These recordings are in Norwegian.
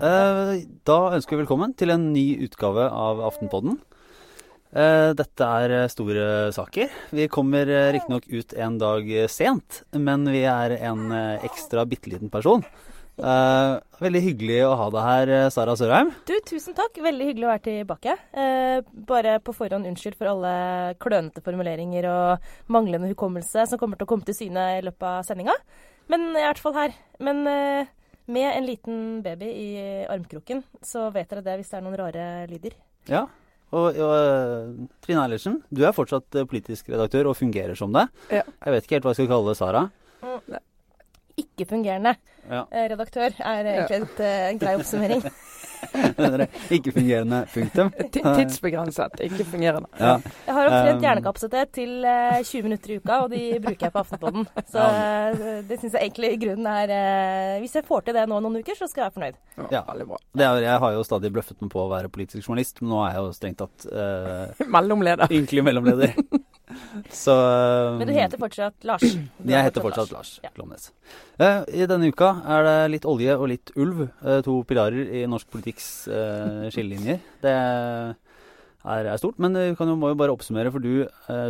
Eh, da ønsker vi velkommen til en ny utgave av Aftenpodden. Eh, dette er eh, store saker. Vi kommer riktignok ut en dag sent, men vi er en ekstra bitte liten person. Veldig hyggelig å ha deg her, Sara Sørheim. Du, tusen takk. Veldig hyggelig å være tilbake. Bare på forhånd unnskyld for alle klønete formuleringer og manglende hukommelse som kommer til å komme til syne i løpet av sendinga. Men jeg er i hvert fall her. Men med en liten baby i armkroken, så vet dere det hvis det er noen rare lyder. Ja. Og, og eh, Trine Eilertsen, du er fortsatt eh, politisk redaktør og fungerer som det. Ja. Jeg vet ikke helt hva jeg skal kalle Sara. Ikke-fungerende Ja. eh, redaktør er egentlig et, eh, en grei oppsummering. Ikke-fungerende punktum. Ti- Tidsbegrenset, ikke fungerende. Ja. Jeg har omtrent Um, hjernekapasitet til eh, 20 minutter i uka, og de bruker jeg på Aftenpodden. Så eh, det syns jeg egentlig i grunnen er eh, Hvis jeg får til det nå noen uker, så skal jeg være fornøyd. Ja. Veldig bra. Det er, jeg har jo stadig bløffet meg på å være politisk journalist, men nå er jeg jo strengt tatt uh, Mellomleder. ynkelig mellomleder. Så Men du heter fortsatt Lars. Du Jeg er heter fortsatt Lars Ja. Klomnes. Eh, I denne uka er det litt olje og litt ulv. eh, to pilarer i norsk politikks eh, skillelinjer. Det er, er stort. Men vi kan jo, må jo bare oppsummere, for du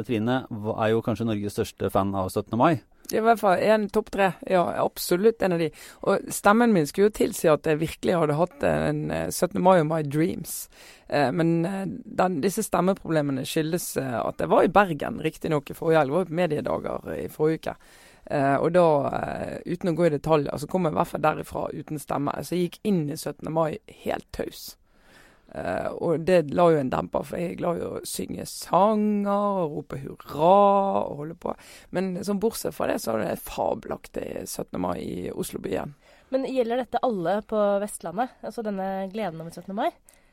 Trine er jo kanskje Norges største fan av 17. mai. I hvert fall en topp tre. Ja, absolutt en av de. Og stemmen min skulle jo tilsi at jeg virkelig hadde hatt en eh, 17. mai og my dreams. Eh, men eh, den, disse stemmeproblemene skyldes eh, at jeg var i Bergen, riktignok i forrige helg. Var mediedager i forrige uke. Eh, og da, eh, uten å gå i detaljer, så kom jeg i hvert fall derifra uten stemme. Så jeg gikk inn i 17. mai helt taus. Eh, og det la jo en demper, for jeg i å synge sanger og rope hurra og holde på. Men sånn bortsett fra det, så er det fabelaktig 17. mai i Oslobyen. Men gjelder dette alle på Vestlandet? Altså denne gleden over 17. mai?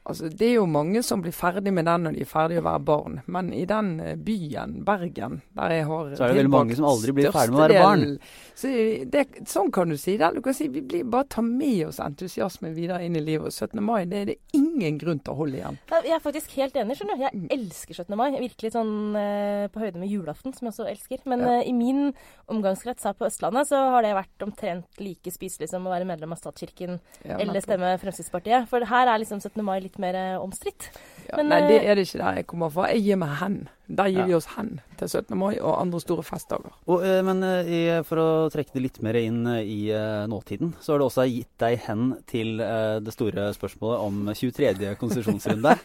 Altså, det er jo mange som blir ferdig med den når de er ferdig å være barn, men i den eh, byen, Bergen, der jeg har Så er det veldig mange som aldri blir ferdig med å være barn. Så det, sånn kan du si det. Du kan si vi blir bare tar med oss entusiasmen videre inn i livet. Og 17. mai, det er det ingen grunn til å holde igjen. Jeg er faktisk helt enig. skjønner du. Jeg Mm. elsker 17. mai. Virkelig sånn eh, på høyde med julaften, som jeg også elsker. Men Ja. eh, i min omgangskrets her på Østlandet så har det vært omtrent like spiselig som å være medlem av statskirken Ja, eller stemme Fremskrittspartiet. For her er liksom 17. mai litt mer eh, omstridt. Ja, nei, det eh, er det ikke der jeg kommer fra. Jeg gir meg hen. Der gir Ja. vi oss hen til 17. mai og andre store festdager. Og, eh, men for å trekke det litt mer inn i nåtiden, så har du også gitt deg hen til det store spørsmålet om 23. konsesjonsrunde.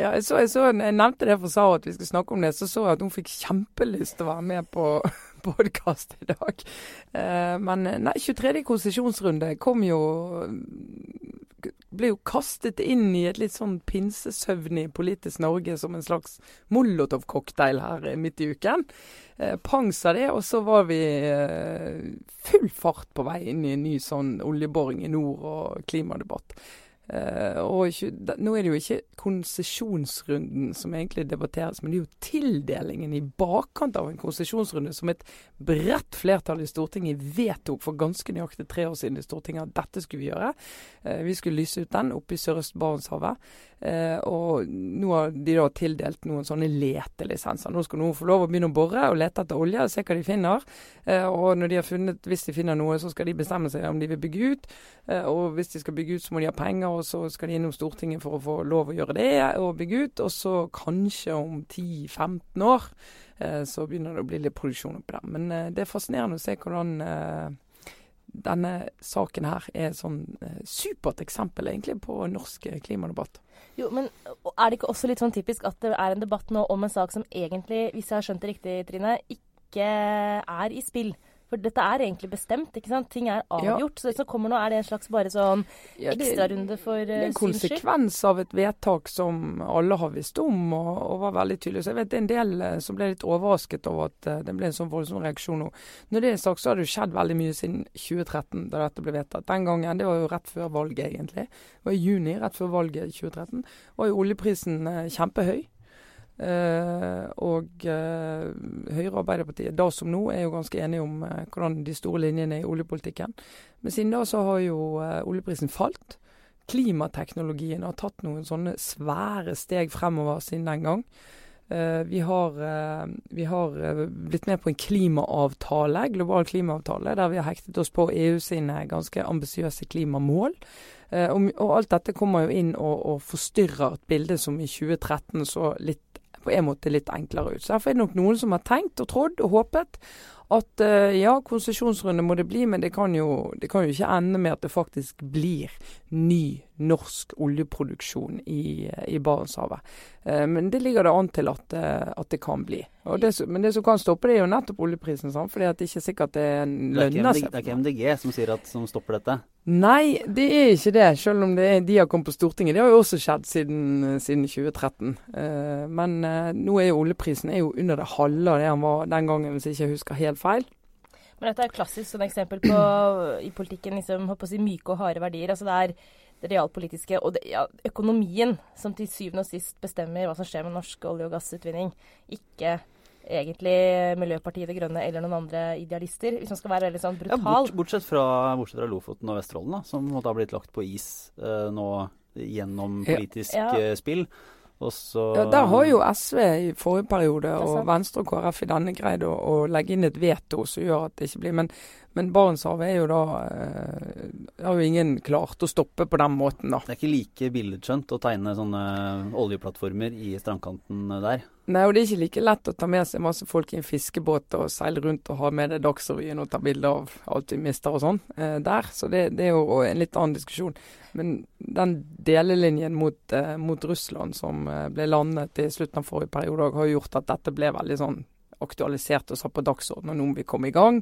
Ja, jeg, så, jeg, så, jeg nevnte det for Sara at vi skulle snakke om det, så så jeg at hun fikk kjempelyst til å være med på podkast i dag. Eh, men nei, 23. konsesjonsrunde kom jo ble jo kastet inn i et litt sånn pinsesøvnig politisk Norge som en slags Molotov-cocktail her midt i uken. Eh, pang sa det, og så var vi eh, full fart på vei inn i en ny sånn oljeboring i nord og klimadebatt. Eh, og ikke, nå er det jo ikke konsesjonsrunden som egentlig debatteres, men det er jo tildelingen i bakkant av en konsesjonsrunde som et bredt flertall i Stortinget vedtok for ganske nøyaktig tre år siden i Stortinget at dette skulle vi gjøre. Uh, vi skulle lyse ut den oppe i sørøst Barentshavet. Uh, og nå har de da tildelt noen sånne letelisenser. Nå skal noen få lov å begynne å bore og lete etter olje og se hva de finner. Eh, og når de har funnet, hvis de finner noe, så skal de bestemme seg om de vil bygge ut. Eh, og hvis de skal bygge ut, så må de ha penger, og så skal de innom Stortinget for å få lov å gjøre det og bygge ut. Og så kanskje om 10-15 år eh, så begynner det å bli litt produksjon oppi der. Men eh, det er fascinerende å se hvordan eh, denne saken her er et sånn eh, supert eksempel egentlig på norsk klimadebatt. Jo, men er det ikke også litt sånn typisk at det er en debatt nå om en sak som egentlig, hvis jeg har skjønt det riktig, Trine, ikke er i spill? For dette er egentlig bestemt, ikke sant? Ting er avgjort. Så det som kommer nå, er det en slags bare sånn Ja, ekstrarunde for Det er en konsekvens av et vedtak som alle har visst om og, og var veldig tydelig. Så jeg vet det er en del eh, som ble litt overrasket over at eh, det ble en sånn voldsom reaksjon nå. Når det er sagt, så har det jo skjedd veldig mye siden 2013, da dette ble vedtatt. Den gangen, det var jo rett før valget egentlig. Det var i juni, rett før valget i 2013. var jo oljeprisen eh, kjempehøy. Eh, og eh, Høyre og Arbeiderpartiet, da som nå, er jo ganske enige om eh, hvordan de store linjene er i oljepolitikken. Men siden da så har jo oljeprisen falt. Klimateknologien har tatt noen sånne svære steg fremover siden den gang. Vi har, vi har blitt med på en klimaavtale, global klimaavtale, der vi har hektet oss på EU sine ganske ambisiøse klimamål. Og, alt dette kommer jo inn og, og forstyrrer et bilde som i 2013 så litt, på en måte litt enklere ut. Så Derfor er det nok noen som har tenkt og trodd og håpet at ja, konsesjonsrunde må det bli, men det kan, jo, det kan jo ikke ende med at det faktisk blir ny norsk oljeproduksjon i, i Barentshavet. Eh, men det ligger det an til at, eh, at det kan bli. Det, men det som kan stoppe det, er jo nettopp oljeprisen. Sant? fordi at det ikke er sikkert det lønner seg. Det er ikke MDG som sier at, som stopper dette? Nei, det er ikke det. Selv om det er, de har kommet på Stortinget. Det har jo også skjedd siden, siden 2013. Eh, men eh, nå er jo oljeprisen er jo under det halve av det han var den gangen, hvis jeg ikke husker helt feil. Men dette er et klassisk sånn eksempel på i politikken liksom, å si, myke og harde verdier. Altså det er det realpolitiske og det, ja, økonomien som til syvende og sist bestemmer hva som skjer med norsk olje- og gassutvinning. Ikke egentlig Miljøpartiet De Grønne eller noen andre idealister, hvis man skal være veldig sånn brutal. Ja, bort, bortsett, fra, bortsett, fra, Lofoten og Vesterålen, da, som måtte ha blitt lagt på is uh, nå gjennom politisk ja. Ja. spill. Så, ja, Der har jo SV i forrige periode og Venstre og KrF i denne greid å, å, legge inn et veto som gjør at det ikke blir Men, men Barentshavet er jo da eh, har jo ingen klart å stoppe på den måten, da. Det er ikke like billedskjønt å tegne sånne oljeplattformer i strandkanten der? Nei, og det er ikke like lett å ta med seg masse folk i en fiskebåt og seile rundt og ha med det Dagsrevyen og ta bilde av alt vi mister og sånn eh, der. Så det, det, er jo en litt annen diskusjon. Men den delelinjen mot, eh, mot Russland som eh, ble landet i slutten av forrige periode, har gjort at dette ble veldig sånn aktualisert og satt på dagsordenen. Nå må vi komme i gang,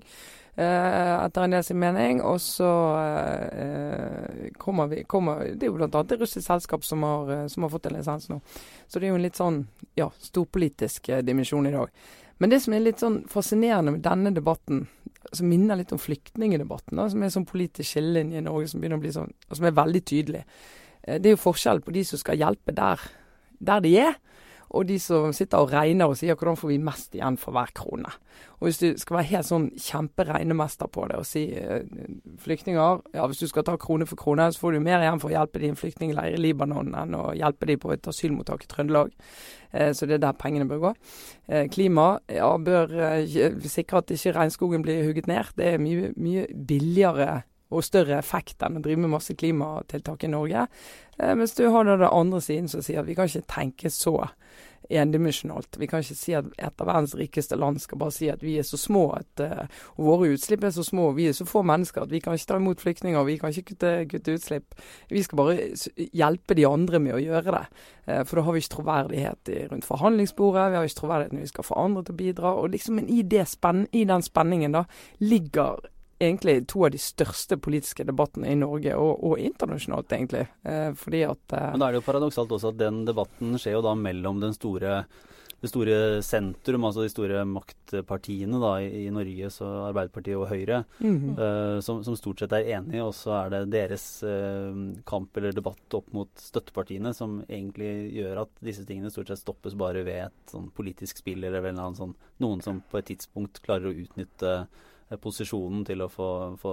eh, etter en del sin mening. Og så eh, kommer vi kommer, Det er jo bl.a. et russisk selskap som har, eh, som har, fått en lisens nå. Så det er jo en litt sånn ja, storpolitisk eh, dimensjon i dag. Men det som er litt sånn fascinerende med denne debatten, som minner litt om flyktningdebatten, da, som er sånn politisk skillelinje i Norge som begynner å bli sånn, og som er veldig tydelig, eh, det er jo forskjell på de som skal hjelpe der, der de er, og de som sitter og regner og sier hvordan får vi mest igjen for hver krone. Og Hvis du skal være helt sånn kjemperegnemester på det og si eh, flyktninger ja Hvis du skal ta krone for krone, så får du mer igjen for å hjelpe de i en flyktningleir i Libanon enn å hjelpe de på et asylmottak i Trøndelag. Eh, så det er der pengene bør gå. Eh, klima ja, bør eh, sikre at ikke regnskogen blir hugget ned. Det er mye, mye billigere og større effekt enn å drive med masse klimatiltak i Norge. Eh, mens du har da det andre siden som sier at vi kan ikke tenke så endimensjonalt. Vi kan ikke si at et av verdens rikeste land skal bare si at vi er så små at uh, våre utslipp er så små og vi er så få mennesker at vi kan ikke ta imot flyktninger vi kan ikke kutte, kutte utslipp. Vi skal bare hjelpe de andre med å gjøre det. Uh, for da har vi ikke troverdighet rundt forhandlingsbordet, vi har ikke troverdighet når vi skal få andre til å bidra. og liksom Men i, spenn, i den spenningen da ligger egentlig to av de største politiske debattene i Norge, og, og internasjonalt, egentlig. Eh, fordi at eh, Men da er det jo paradoksalt også at den debatten skjer jo da mellom den store det store sentrum, altså de store maktpartiene da, i, Norge, så Arbeiderpartiet og Høyre, mm -hmm. uh, som, som, stort sett er enige. Og så er det deres uh, kamp eller debatt opp mot støttepartiene som egentlig gjør at disse tingene stort sett stoppes bare ved et sånn politisk spill eller vel sånn, noen som på et tidspunkt klarer å utnytte posisjonen til å få, få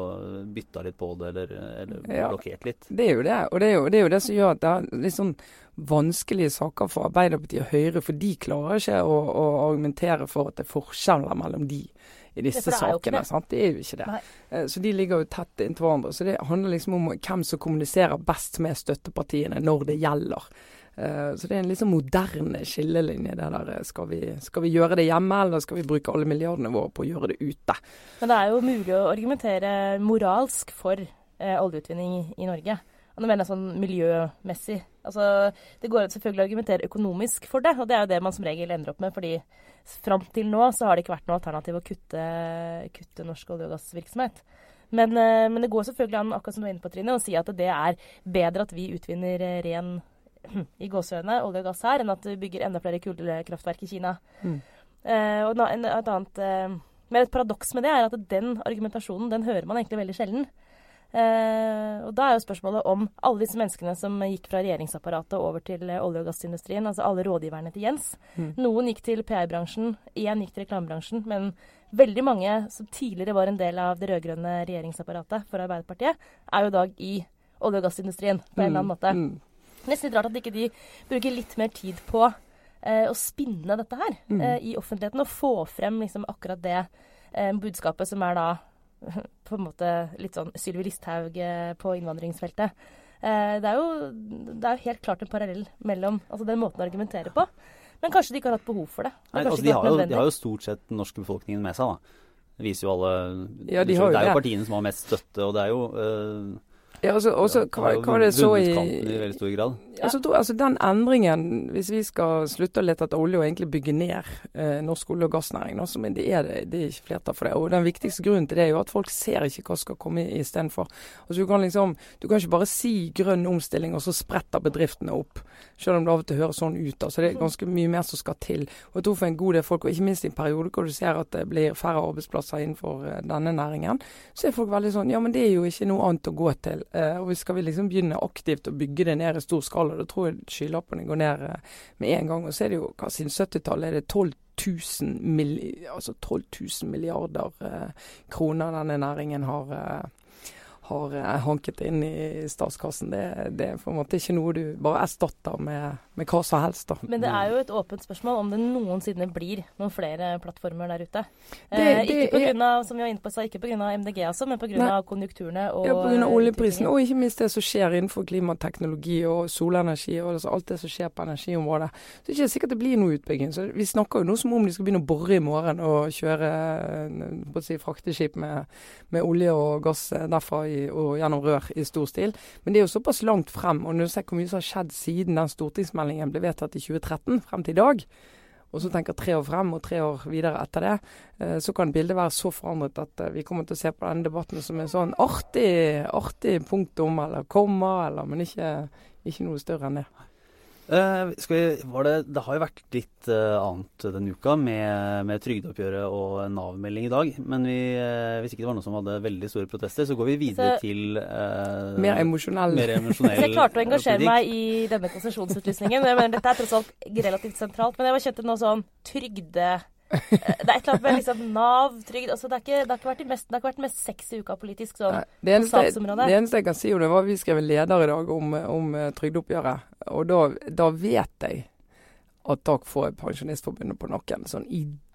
bytta litt på det, eller, eller ja, blokkert litt. Det er jo det, og det er jo det, er jo det som gjør at det er litt sånn vanskelige saker for Arbeiderpartiet og Høyre, for de klarer ikke å, å argumentere for at det er forskjeller mellom de i disse det sakene. Det. sant? Det er jo ikke det. Nei. Eh, så de ligger jo tett inntil hverandre. Så det handler liksom om hvem som kommuniserer best med støttepartiene når det gjelder. Eh, så det er en litt sånn moderne skillelinje. det der. Eh, skal vi, skal vi, gjøre det hjemme, eller skal vi bruke alle milliardene våre på å gjøre det ute? Men det er jo mulig å argumentere moralsk for eh, oljeutvinning i Norge. Og nå mener jeg sånn miljømessig. Altså, det går selvfølgelig å argumentere økonomisk for det, og det er jo det man som regel ender opp med. fordi fram til nå så har det ikke vært noe alternativ å kutte, kutte norsk olje- og gassvirksomhet. Men, eh, men, det går selvfølgelig an akkurat som du var inne på, Trine, å si at det er bedre at vi utvinner ren i gåsehøyne olje og gass her, enn at du bygger enda flere kullkraftverk i Kina. Mm. Uh, og en, et annet uh, Men et paradoks med det er at den argumentasjonen den hører man egentlig veldig sjelden. Uh, og da er jo spørsmålet om alle disse menneskene som gikk fra regjeringsapparatet over til olje- og gassindustrien, altså alle rådgiverne til Jens. Mm. Noen gikk til PR-bransjen, én gikk til reklamebransjen. Men veldig mange som tidligere var en del av det rød-grønne regjeringsapparatet for Arbeiderpartiet, er jo i dag i olje- og gassindustrien på en eller annen mm. måte. Mm. Nesten litt rart at ikke de bruker litt mer tid på eh, å spinne dette her Mm. eh, i offentligheten. Og få frem liksom akkurat det eh, budskapet som er da på en måte litt sånn Sylvi Listhaug eh, på innvandringsfeltet. Eh, det, er jo, det er jo helt klart en parallell mellom altså den måten å argumentere på. Men kanskje de ikke har hatt behov for det. det Nei, altså, de, har jo, de har jo stort sett den norske befolkningen med seg, da. Det viser jo alle Ja, de har Det er jo partiene som har mest støtte, og det er jo øh, Ja, altså, også, ja, hva, hva var det så i i veldig stor grad. Altså, tror- altså Den endringen, hvis vi skal slutte å lete etter olje og egentlig bygge ned eh, norsk olje- og gassnæring, også, men det er det, det er ikke flertall for det. Og Den viktigste grunnen til det er jo at folk ser ikke hva skal komme istedenfor. Altså, du, kan liksom, du kan ikke bare si grønn omstilling, og så spretter bedriftene opp. Selv om det av og til høres sånn ut. altså så Det er ganske mye mer som skal til. Og jeg tror for en god del folk, og ikke minst i en periode hvor du ser at det blir færre arbeidsplasser innenfor eh, denne næringen, så er folk veldig sånn Ja, men det er jo ikke noe annet å gå til. Eh, og skal vi liksom begynne aktivt å bygge det ned i stor skala, da tror jeg skylappene går ned eh, med en gang. Og så er det jo hva siden 70-tallet er det 12 000, milli, altså 12 000 milliarder eh, kroner denne næringen har, eh, har eh, hanket inn i statskassen. Det, det er på en måte ikke noe du bare erstatter med, med hva som helst. da. Men det er jo et åpent spørsmål om det noensinne blir noen flere plattformer der ute. Det- eh, ikke på grunn av, som vi var inne på, ikke pga. MDG altså, men pga. konjunkturene og Ja, pga. oljeprisen, og ikke minst det som skjer innenfor klimateknologi og solenergi, og altså alt det som skjer på energiområdet. Så det er ikke sikkert det blir noe utbygging. Så Vi snakker jo nå som om de skal begynne å bore i morgen og kjøre eh, si, frakteskip med, med olje og gass derfra i, og gjennom rør i stor stil. Men det er jo såpass langt frem. Og når du ser hvor mye som har skjedd siden den stortingsmeldingen ble vedtatt i 2013 frem til i dag, og så tenker tre år frem og tre år videre etter det, eh, så kan bildet være så forandret at eh, vi kommer til å se på denne debatten som en sånn artig, artig punktum eller komma, eller, men ikke, ikke noe større enn det. Eh, skal vi, var det, det har jo vært litt eh, annet denne uka med, med trygdeoppgjøret og Nav-melding i dag. Men vi, eh, hvis ikke det var noen som hadde veldig store protester, så går vi videre Så- til Mer emosjonell. mer emosjonell Så jeg klarte å engasjere meg i denne konsesjonsutlysningen. Jeg mener, dette er tross alt relativt sentralt, men jeg var kjent til noe sånn trygde... Det er et eller annet med liksom Nav, trygd altså det, ikke, det, har ikke vært de mest, det har vært mest sexy uka politisk sånn. Det eneste, det eneste jeg kan si om det, var at vi skrev en leder i dag om, om eh, trygdeoppgjøret. Og da, da vet jeg at takk får Pensjonistforbundet på nakken. Sånn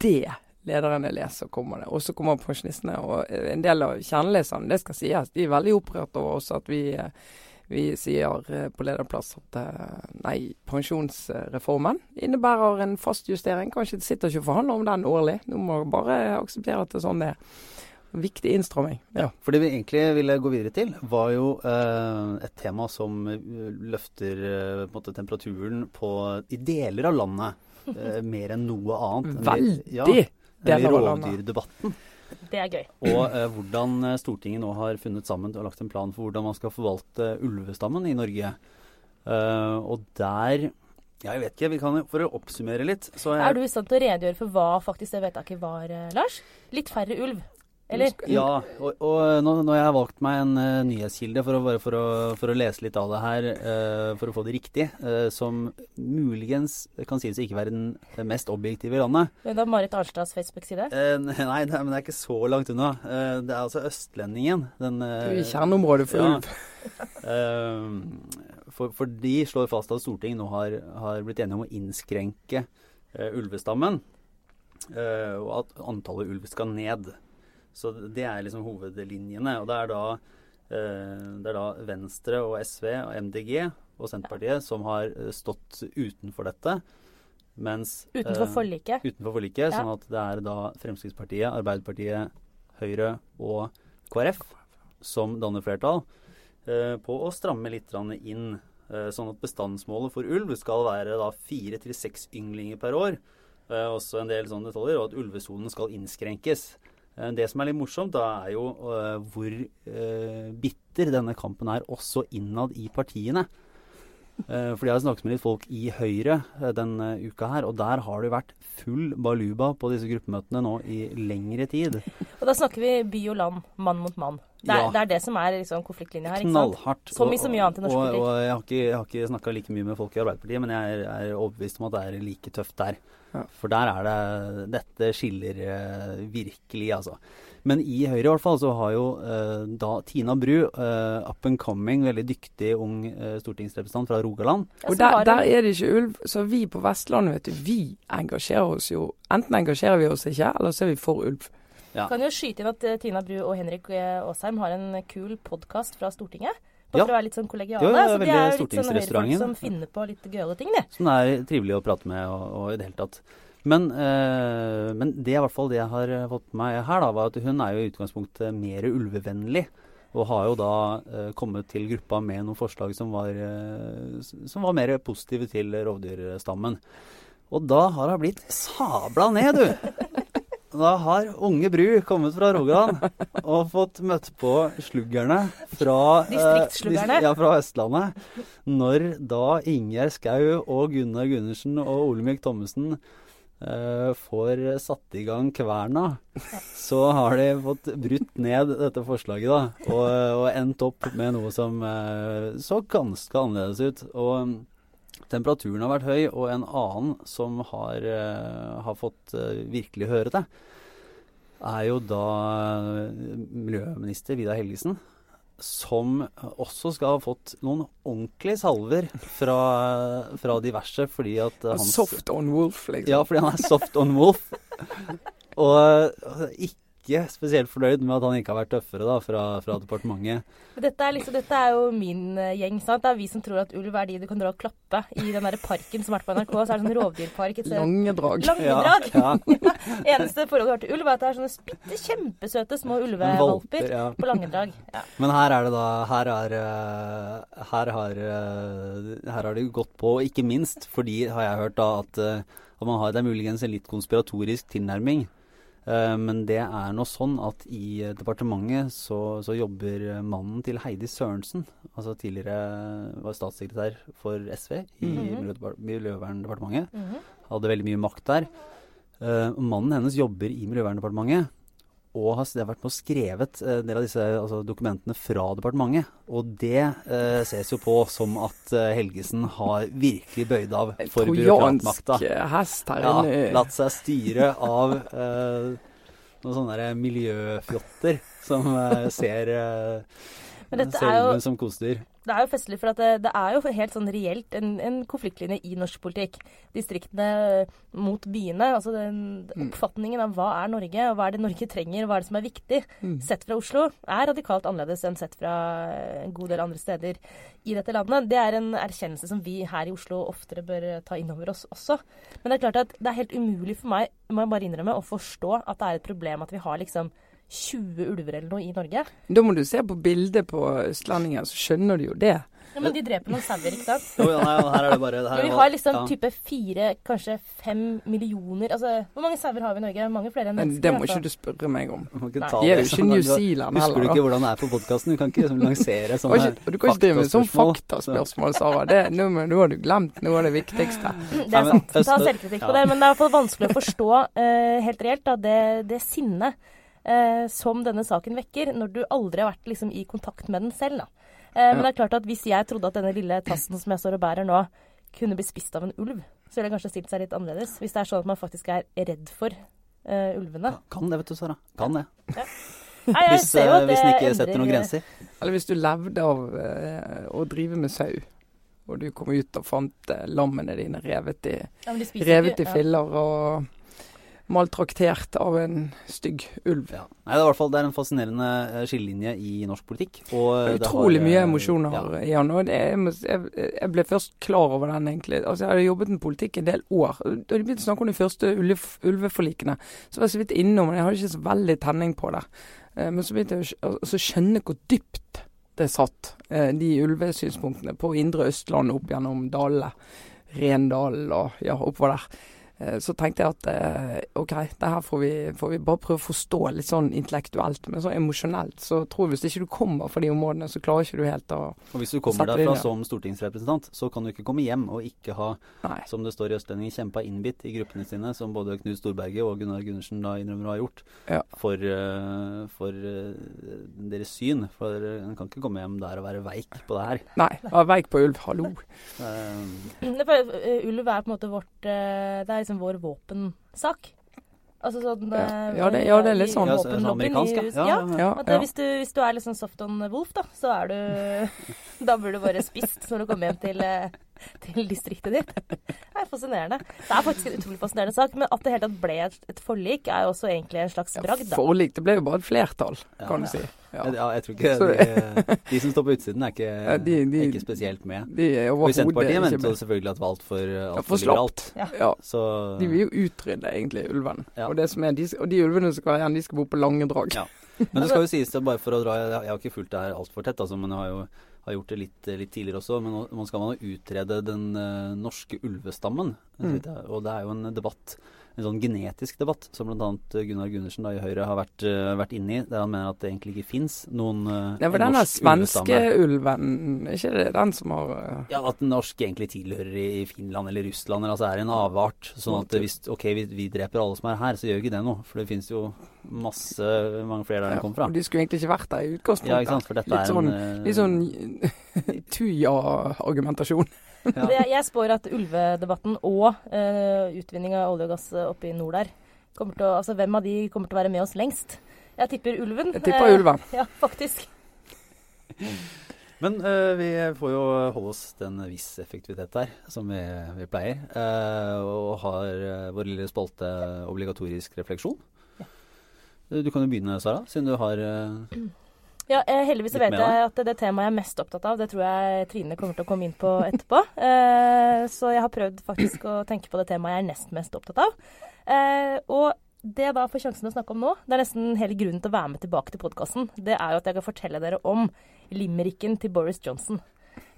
det lederen jeg leser, kommer det. Og så kommer pensjonistene. Og en del av kjerneleserne, det skal sies, de er veldig opprørt over oss at vi, eh, vi sier eh, på lederplass at eh, nei, pensjonsreformen innebærer en fast justering. Kanskje det sitter ikke og forhandler om den årlig. Nå må vi bare akseptere at det er sånn det er. Viktig innstramming. Ja. For det vi egentlig ville gå videre til, var jo eh, et tema som eh, løfter eh, på måte temperaturen på, i deler av landet eh, mer enn noe annet. Veldig Ja, deler av landet. rovdyrdebatten. Det er gøy. Og eh, hvordan eh, Stortinget nå har funnet sammen og lagt en plan for hvordan man skal forvalte ulvestammen i Norge. Uh, og der ja, jeg vet ikke. vi kan For å oppsummere litt så Er du i stand til å redegjøre for hva faktisk det vedtaket var, eh, Lars? Litt færre ulv? Eller? Ja, og, og nå, nå har jeg valgt meg en uh, nyhetskilde for å, for, å, for å lese litt av det her, uh, for å få det riktig, uh, som muligens kan sies å ikke være den mest objektive i landet. Men da Marit Arnstads Facebook-side? Eh, nei, det, men det er ikke så langt unna. Eh, det er altså Østlendingen. Den, Du eh, er i kjerneområdet for ja. ulv. Eh, for, for de slår fast at Stortinget nå har, har blitt enige om å innskrenke eh, ulvestammen, eh, og at antallet ulv skal ned. Så det er liksom hovedlinjene. Og det er da, eh, det er da Venstre og SV og MDG og Senterpartiet som har eh, stått utenfor dette. Mens Utenfor eh, forliket? utenfor forliket, sånn at det er da Fremskrittspartiet, Arbeiderpartiet, Høyre og KrF som danner flertall på å stramme litt inn. sånn at bestandsmålet for ulv skal være da fire til seks ynglinger per år. Også en del sånne detaljer, og at ulvesonen skal innskrenkes. Eh, det som er litt morsomt, da er jo eh, hvor eh, bitter denne kampen er, også innad i partiene. Fordi jeg har snakket med litt folk i Høyre denne uka her, og der har det vært full baluba på disse gruppemøtene nå i lengre tid. Og da snakker vi by og land, mann mot mann. Det er, Ja. det er det som er liksom, konfliktlinja her. ikke sant? Knallhardt. Som i så mye annet i norsk politikk. og, og jeg har ikke, jeg har ikke snakka like mye med folk i Arbeiderpartiet, men jeg er, er overbevist om at det er like tøft der. Ja. For der er det Dette skiller eh, virkelig, altså. Men i Høyre i hvert fall så har jo eh, da Tina Bru, eh, up and coming, veldig dyktig ung eh, stortingsrepresentant fra Rogaland. Og der, der er det ikke ulv. Så vi på Vestlandet, vet du, vi engasjerer oss jo. Enten engasjerer vi oss ikke, eller så er vi for ulv. Ja. Kan jo skyte inn at eh, Tina Bru og Henrik Aasheim har en kul podkast fra Stortinget. Bare Ja. for å være litt sånn kollegiale. Jo, ja, så de er jo litt sånn høyrefolk som finner på litt gøyale ting, de. Som er trivelig å prate med og, og i det hele tatt. Men, øh, men det er i hvert fall det jeg har eh, fått med meg her, da, var at hun er jo i utgangspunktet mer ulvevennlig. Og har jo da øh, kommet til gruppa med noen forslag som var, øh, som var mer positive til rovdyrstammen. Og da har hun blitt sabla ned, du! Da har unge Bru kommet fra Rogaland og fått møtt på sluggerne fra eh, Distriktssluggerne. Ja, fra Østlandet. Når da Ingjerd Skau og Gunnar Gundersen og Olemic Thommessen eh, får satt i gang kverna, så har de fått brutt ned dette forslaget da, og, og endt opp med noe som eh, så ganske annerledes ut. Og temperaturen har vært høy, og en annen som har, eh, har fått eh, virkelig høre det, er jo da eh, miljøminister Vidar Helgesen. Som også skal ha fått noen ordentlige salver fra, fra diverse fordi at hans Soft on wolf, liksom. ja, fordi han er soft on wolf. Og øh, ikke spesielt fornøyd med at han ikke har vært tøffere da, fra, fra departementet. Dette er, liksom, dette er jo min eh, gjeng. sant? Det er vi som tror at ulv er de du kan dra og klappe i den der parken som har vært på NRK. Så er det sånn rovdyrpark. Lange drag. Langedrag. Langedrag. Ja, ja. Eneste forholdet du har til ulv, er at det er sånne bitte kjempesøte små ulvevalper ja. på Langedrag. Ja. Men her er det da Her, er, øh, her, har, øh, her har det gått på, ikke minst fordi, har jeg hørt, da, at, at man har, det er muligens en litt konspiratorisk tilnærming. Eh, Men det er nå sånn at i eh, departementet så, så jobber eh, mannen til Heidi Sørensen, altså tidligere var statssekretær for SV i mm -hmm. Miljøverndepartementet, Mhm. hadde veldig mye makt der. Mannen hennes jobber i Miljøverndepartementet og har vært med og skrevet eh, en del av disse altså, dokumentene fra departementet. Og det eh, ses jo på som at eh, Helgesen har virkelig bøyd av for byråkratmakta. hest her Ja, latt seg styre av eh, noen sånne miljøfjotter som eh, ser, eh, Men dette er jo som kosedyr. Det er jo festlig, for at det, det er jo helt sånn reelt en, en konfliktlinje i norsk politikk. Distriktene mot byene. altså den Mm. Oppfatningen av hva er Norge, og hva er det Norge trenger, hva er det som er viktig, Mm. sett fra Oslo, er radikalt annerledes enn sett fra en god del andre steder i dette landet. Det er en erkjennelse som vi her i Oslo oftere bør ta inn over oss også. Men det er klart at det er helt umulig for meg, må jeg bare innrømme, å forstå at det er et problem at vi har liksom 20 ulver eller noe i Norge. Da må du se på bildet på østlendinger, så skjønner du jo det. Ja, men de dreper noen sauer, ikke sant? Jo, ja, nei, her er det bare her vi har liksom ja. type fire, kanskje fem millioner Altså, hvor mange sauer har vi i Norge? Mange flere enn mennesker. det må altså. ikke du spørre meg om. De er jo ikke New Zealand heller. Husker du ikke da. hvordan det er på podkasten? Du kan ikke liksom lansere sånne faktaspørsmål. du kan ikke drive med sånn faktaspørsmål. Sara. Det, nå, men nå har du glemt noe av det viktigste. Det er sant. Ta selvkritikk på det. Men det er i hvert fall vanskelig å forstå uh, helt reelt da, det, det sinnet eh, som denne saken vekker, når du aldri har vært liksom, i kontakt med den selv. Da. Eh, Men det er klart at hvis jeg trodde at denne lille tassen som jeg står og bærer nå, kunne bli spist av en ulv, så ville jeg kanskje stilt seg litt annerledes. Hvis det er sånn at man faktisk er redd for eh, ulvene. Kan det, vet du, Sara. Kan det. Nei, Hvis, at hvis den ikke endrer- setter noen grenser. Eller hvis du levde av uh, å drive med sau, og du kom ut og fant uh, lammene dine revet i, Ja, revet ikke- i filler og maltraktert av en stygg ulv. Ja. Nei, det er fall det er en fascinerende eh, skillelinje i norsk politikk. Eh, utrolig har, mye eh, emosjoner ja. i han. Og jeg, jeg, ble først klar over den, egentlig. Altså, Jeg hadde jobbet med politikk en del år. Da de begynte å snakke om de første ulveforlikene, så var jeg så vidt innom, men jeg hadde ikke så veldig tenning på det. Men så begynte jeg å altså, skjønne hvor dypt det satt, de ulvesynspunktene på indre Østland opp gjennom dalene. Rendalen og ja, oppover der. Eh, så tenkte jeg at eh, OK, det her får vi, får vi bare prøve å forstå litt sånn intellektuelt. Men sånn emosjonelt så tror jeg hvis ikke du kommer fra de områdene, så klarer ikke du helt å Og hvis du kommer derfra som stortingsrepresentant, så kan du ikke komme hjem og ikke ha, Nei. som det står i Østlendingen, kjempa innbitt i gruppene sine, som både Knut Storberget og Gunnar Gundersen da innrømmer å ha gjort, Ja. for, eh, for deres syn. For en kan ikke komme hjem der og være veik på det her. Nei. være veik på ulv. Hallo. Eh, Ulv er på en måte vårt Det er liksom vår våpensak. Altså sånn Ja. eh, Ja, det- ja, det er litt sånn. ja, så, så amerikansk, ja. Ja. ja. ja. Ja, At, eh, hvis, du, hvis du er litt sånn soft on wolf, da, så er du Da blir du bare spist når du kommer hjem til, eh, til distriktet ditt. Det er fascinerende. Det er faktisk en utrolig fascinerende sak, men at det hele tatt ble et, et forlik, er jo også egentlig en slags bragd, Ja, Forlik. Det ble jo bare et flertall, Ja. kan du si. Ja. Ja. jeg tror ikke de, de som står på utsiden, er ikke, Ja, de- de- ikke spesielt med. De er Og Senterpartiet mente jo selvfølgelig at det var altfor alt for liberalt. slapt. Ja. Så De vil jo utrydde egentlig ulven. Ja. Og, det som er, de, og de ulvene som skal være igjen, de skal bo på Langedrag. Ja. Men det skal jo sies, bare for å dra Jeg, jeg har ikke fulgt det her altfor tett, altså, men jeg har jo har gjort det litt, litt tidligere også. Men nå, skal man utrede den eh, norske ulvestammen. Mm. Og det er jo en debatt, en sånn genetisk debatt, som bl.a. Gunnar Gundersen da, i Høyre har vært, eh, vært inne i. Der han mener at det egentlig ikke fins noen uh, Det var denne svenske ulven, er ikke det den som har uh... Ja, At den norsk egentlig tilhører i Finland eller Russland, eller altså er en avart. Sånn at hvis ok, vi, vi dreper alle som er her, så gjør ikke det noe. For det fins jo masse mange flere der ja, den kom fra. og De skulle egentlig ikke vært der i utgangspunktet. Ja, ikke sant. For dette Litt er sånn- en eh, Litt sånn Tuja-argumentasjon. Ja. Det- Jeg spår at ulvedebatten og uh, utvinning av olje og gass eh, oppe i nord der kommer til å, altså Hvem av de kommer til å være med oss lengst? Jeg tipper ulven. Jeg tipper Eh, ulven. Ja, faktisk. Men uh, vi får jo holde oss til en viss effektivitet der, som vi, vi pleier. Uh, og har eh, vår lille spalte obligatorisk refleksjon. Ja. Du kan jo begynne, Sara, siden du har eh, Ja, eh, Heldigvis vet jeg at det temaet jeg er mest opptatt av, det tror jeg Trine kommer til å komme inn på etterpå. Eh, så jeg har prøvd faktisk å tenke på det temaet jeg er nest mest opptatt av. Eh, og det jeg da får sjansen til å snakke om nå, det er nesten hele grunnen til å være med tilbake til podkasten, det er jo at jeg kan fortelle dere om limericken til Boris Johnson.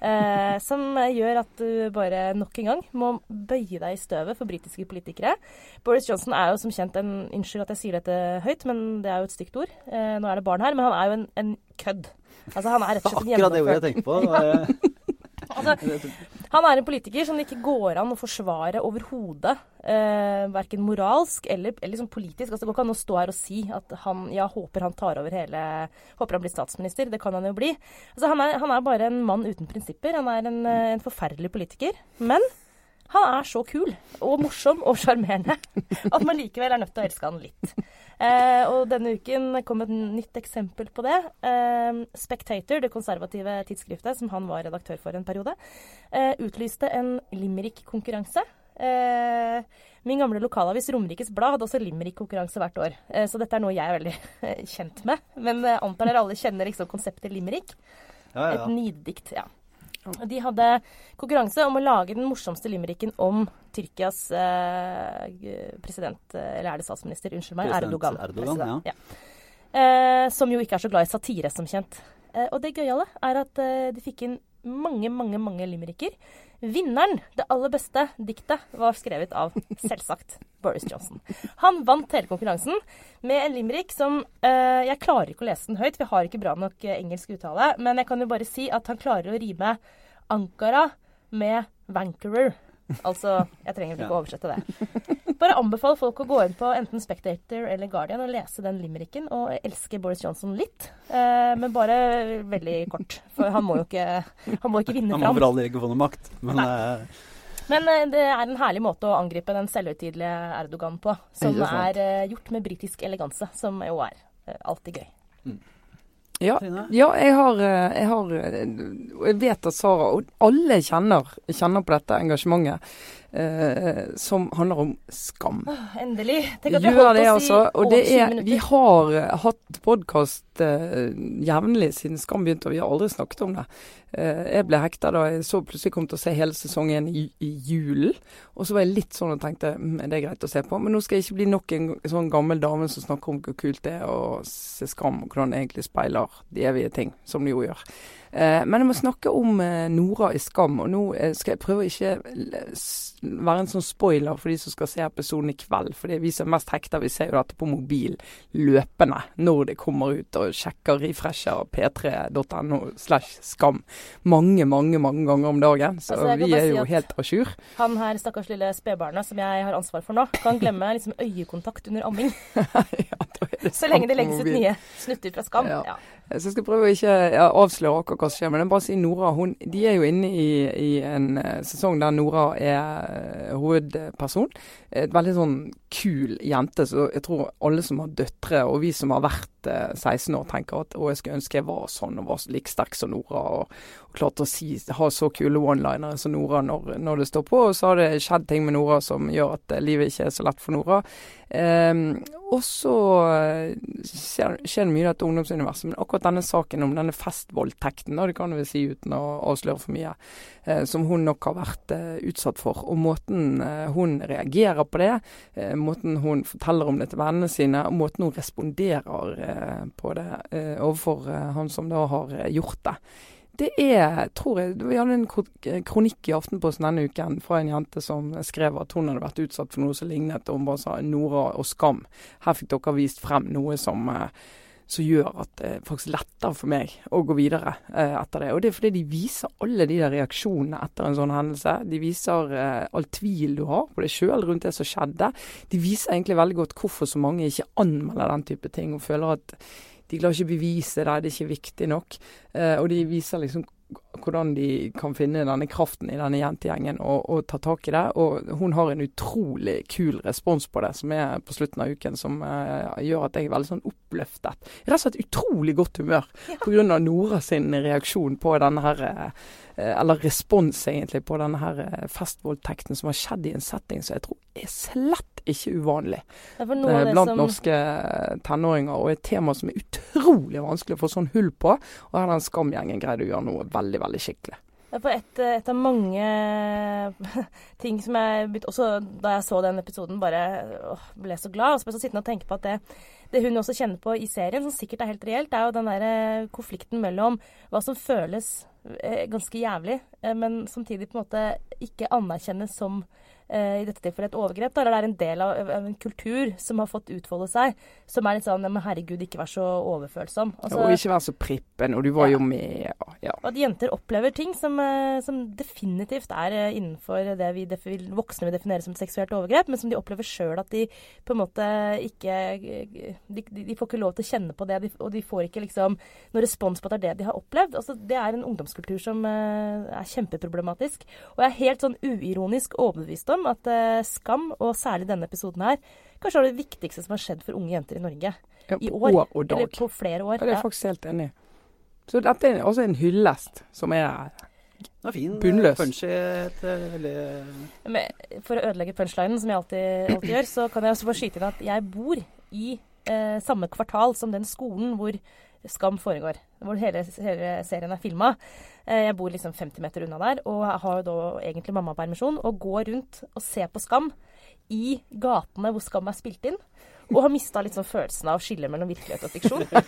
Eh, som gjør at du bare nok en gang må bøye deg i støvet for britiske politikere. Boris Johnson er jo som kjent en Unnskyld at jeg sier dette høyt, men det er jo et stygt ord. Eh, nå er det barn her, men han er jo en, en kødd. Altså, han er rett og slett en Akkurat det ordet jeg gjennomført tenkte på. Altså, han er en politiker som det ikke går an å forsvare overhodet. Eh, verken moralsk eller, eller liksom politisk. Altså, det går ikke an å stå her og si at han ja, håper han tar over hele Håper han blir statsminister. Det kan han jo bli. Altså, han, er, han er bare en mann uten prinsipper. Han er en, eh, en forferdelig politiker. Men han er så kul og morsom og sjarmerende at man likevel er nødt til å elske han litt. Eh, og denne uken kom et nytt eksempel på det. Eh, Spectator, det konservative tidsskriftet som han var redaktør for en periode, eh, utlyste en limerick-konkurranse. Eh, min gamle lokalavis Romerikes Blad hadde også limerick-konkurranse hvert år. Eh, så dette er noe jeg er veldig eh, kjent med. Men antar dere alle kjenner liksom konseptet limerick. ja, Et nidikt, niddikt, ja. De hadde konkurranse om å lage den morsomste limericken om Tyrkias eh, president, eh, eller er det statsminister, unnskyld meg, President Erdogan. Erdogan, President, ja. Eh, som jo ikke er så glad i satire, som kjent. Eh, og det gøyale er at eh, de fikk inn mange, mange mange limericker. Vinneren, det aller beste diktet, var skrevet av selvsagt Boris Johnson. Han vant hele konkurransen med en limerick som eh, Jeg klarer ikke å lese den høyt, for jeg har ikke bra nok eh, engelsk uttale. Men jeg kan jo bare si at han klarer å rime Ankara med Vancouver. Altså, jeg trenger ikke å oversette det. Bare anbefale folk å gå inn på enten Spectator eller Guardian og lese den limericken, og elske Boris Johnson litt. Eh, men bare veldig kort, for han må jo ikke, han må ikke vinne Han må for all del ikke få noe makt. Men eh, Men eh, det er en herlig måte å angripe den selvhøytidelige Erdogan på, som er, er eh, gjort med britisk eleganse, som jo er eh, alltid gøy. Ja, ja jeg, har, jeg har jeg vet at Sara og alle kjenner, kjenner på dette engasjementet eh, som handler om skam. Endelig. Tenk at vi har holdt det, oss altså. i Og det er, minutter. vi har eh, hatt podkast eh, jevnlig siden Skam begynte, og vi har aldri snakket om det. Eh, jeg ble hekta da jeg så plutselig kom til å se hele sesongen i, i julen. Og så var jeg litt sånn og tenkte mm, er det greit å se på? Men nå skal jeg ikke bli nok en sånn gammel dame som snakker om hvor kult det er å se Skam, og hvordan det egentlig speiler de evige ting, som det jo gjør. Eh, men jeg må snakke om eh, Nora i Skam. Og nå eh, skal jeg prøve å ikke være en sånn spoiler for de som skal se episoden i kveld. For vi som er mest hekta, vi ser jo dette på mobil løpende når det kommer ut, og sjekker refresher p3.no slash skam mange, mange mange ganger om dagen. Så Altså, vi er jo si helt à jour. Han her stakkars lille spedbarnet som jeg har ansvar for nå, kan glemme liksom øyekontakt under amming. ja, Så lenge det legges ut nye snutter fra Skam. Ja. Ja. Så jeg skal prøve å ikke avsløre akkurat hva som skjer. Men jeg bare si Nora hun, de er jo inne i, i en eh, sesong der Nora er eh, hovedperson. Et veldig sånn kul jente. Så jeg tror alle som har døtre, og vi som har vært eh, 16 år, tenker at å, jeg skulle ønske jeg var sånn og var like sterk som Nora. Og, og klarte å si, ha så kule one-linere som Nora når, når det står på. Og så har det skjedd ting med Nora som gjør at eh, livet ikke er så lett for Nora. Ehm, og så eh, skjer, det mye i dette ungdomsuniverset. Men akkurat denne saken om denne festvoldtekten, det kan vel si uten å avsløre for mye, eh, som hun nok har vært eh, utsatt for. Og måten eh, hun reagerer på det, måten hun forteller om det til vennene sine, og måten hun responderer på det eh, overfor eh, han som da har eh, gjort det. Det er, tror jeg Vi hadde en kronikk i Aftenposten denne uken fra en jente som skrev at hun hadde vært utsatt for noe som lignet, og hun bare sa Nora og skam. Her fikk dere vist frem noe som, eh, som gjør at det er faktisk lettere for meg å gå videre eh, etter det. Og det er fordi de viser alle de der reaksjonene etter en sånn hendelse. De viser eh, all tvil du har på deg sjøl rundt det som skjedde. De viser egentlig veldig godt hvorfor så mange ikke anmelder den type ting, og føler at de klarer ikke bevise det, det er ikke viktig nok. Eh, og de viser liksom hvordan de kan finne denne kraften i denne jentegjengen og, og ta tak i det. Og hun har en utrolig kul respons på det som er på slutten av uken, som uh, gjør at jeg er veldig sånn oppløftet. Rett og slett utrolig godt humør pga. Nora sin reaksjon på denne her eh, eller respons egentlig på denne her eh, festvoldtekten som har skjedd i en setting som jeg tror er slett ikke uvanlig eh, blant norske eh, tenåringer, og et tema som er utrolig vanskelig å få sånn hull på. Og her har den skamgjengen greid å gjøre noe veldig, veldig skikkelig. For et, et av mange ting som jeg begynte Også da jeg så den episoden, bare åh, ble så glad. Og så ble jeg så sittende og tenke på at det, det hun også kjenner på i serien, som sikkert er helt reelt, er jo den der eh, konflikten mellom hva som føles eh, ganske jævlig, eh, men samtidig på en måte ikke anerkjennes som eh, i dette tilfellet et overgrep. Da, eller det er en del av, av en kultur som har fått utfolde seg, som er litt sånn Men herregud, ikke vær så overfølsom. Altså, og ikke være så prippen, og du var Ja. jo med. og- Ja. og at jenter opplever ting som, eh, som definitivt er eh, innenfor det vi voksne vil definere som et seksuelt overgrep, men som de opplever sjøl at de på en måte ikke de, de, får ikke lov til å kjenne på det, de, og de får ikke liksom noen respons på at det er det de har opplevd. Altså, det er en ungdomskultur som eh, er kjempeproblematisk. Og jeg er helt sånn uironisk overbevist om at eh, Skam, og særlig denne episoden her, kanskje er det viktigste som har skjedd for unge jenter i Norge. Ja, I år. år og dag. Eller på flere år. Ja, det er jeg faktisk helt enig i. Så dette er også en hyllest som er Det er fin. Bunnløs. Punchy. et, eh, veldig Men for å ødelegge punchlinen, som jeg alltid, alltid gjør, så kan jeg også få skyte inn at jeg bor i eh, samme kvartal som den skolen hvor Skam foregår. Hvor hele, hele serien er filma. Eh, jeg bor liksom 50 meter unna der, og har jo da egentlig mammapermisjon. Og går rundt og ser på Skam i gatene hvor Skam er spilt inn. Og har mista litt sånn følelsen av skillet mellom virkelighet og fiksjon. Så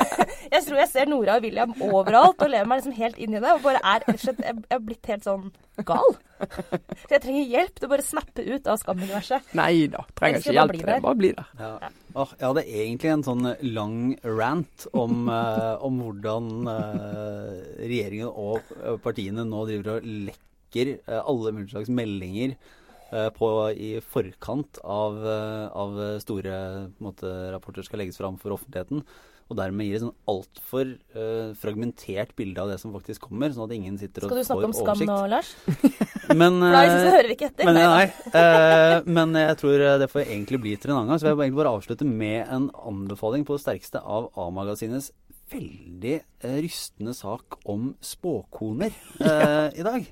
jeg tror jeg ser Nora og William overalt og lever meg liksom helt inn i det. Og bare er slett Jeg jeg er blitt helt sånn gal. Så jeg trenger hjelp til å bare snappe ut av skamuniverset. Nei da, trenger ikke hjelp til det. Bare bli der. Ja. Åh, jeg hadde egentlig en sånn lang rant om, eh, om hvordan eh, regjeringen og eh, partiene nå driver og lekker eh, alle mulige slags meldinger eh, på, i forkant av, eh, av store måte, rapporter skal legges fram for offentligheten. Og dermed gir et sånn altfor uh, fragmentert bilde av det som faktisk kommer, sånn at ingen sitter og får oversikt. Skal du snakke om Skam oversikt. nå, Lars? Men, uh, da eh, hører vi ikke etter. men, Nei eh, men jeg tror det får egentlig bli til en annen gang. Så jeg vil egentlig bare avslutte med en anbefaling på det sterkeste av A-magasinets veldig eh, rystende sak om spåkoner eh, i dag.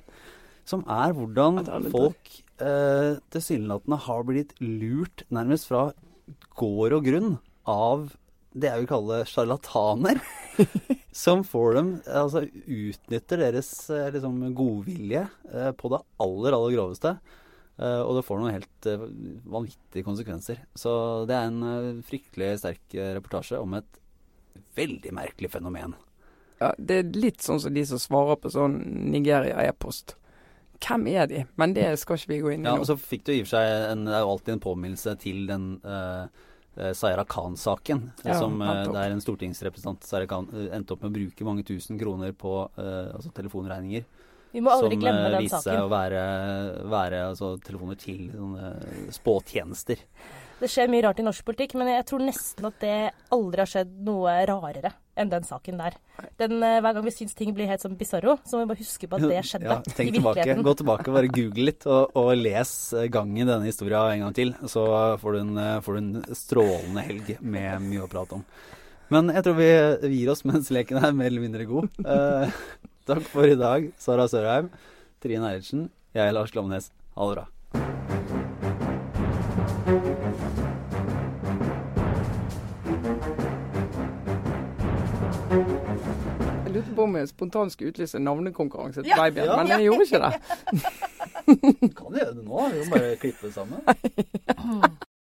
Som er hvordan folk eh, tilsynelatende har blitt lurt nærmest fra gård og grunn av det jeg vil kalle sjarlataner. som får dem Altså utnytter deres eh, liksom, godvilje eh, på det aller, aller groveste. Eh, og det får noen helt eh, vanvittige konsekvenser. Så det er en fryktelig sterk reportasje om et veldig merkelig fenomen. ja, det er litt sånn som de som svarer på sånn Nigeria-e-post. Hvem er de? Men det skal ikke vi gå inn i Ja, nå. og så fikk du i og for seg en, Det er jo alltid en påminnelse til den uh, Zaira Khan-saken. Ja, som uh. Der en stortingsrepresentant Saira Khan eh, endte opp med å bruke mange tusen kroner på uh, altså telefonregninger. Vi må aldri som glemme den saken. Som viste seg å være, være altså, telefoner til sånne spåtjenester. Det skjer mye rart i norsk politikk, men jeg tror nesten at det aldri har skjedd noe rarere enn den saken der. Den, eh, hver gang vi syns ting blir helt sånn bisarro, så må vi bare huske på at det skjedde Ja, i tenk tilbake. Gå tilbake og bare google litt, og, og les eh, gangen i denne historia en gang til. Så får du, en, eh, får du en strålende helg med mye å prate om. Men jeg tror vi gir oss mens leken er mer eller mindre god. Eh, takk for i dag, Sara Sørheim, Trine Eilertsen, jeg Lars Glomnes. Ha det bra. På om jeg spontant skulle utlyse navnekonkurranse til Ja. babyen, Ja. men jeg gjorde ikke det. Du kan gjøre det nå, vi må bare klippe det sammen.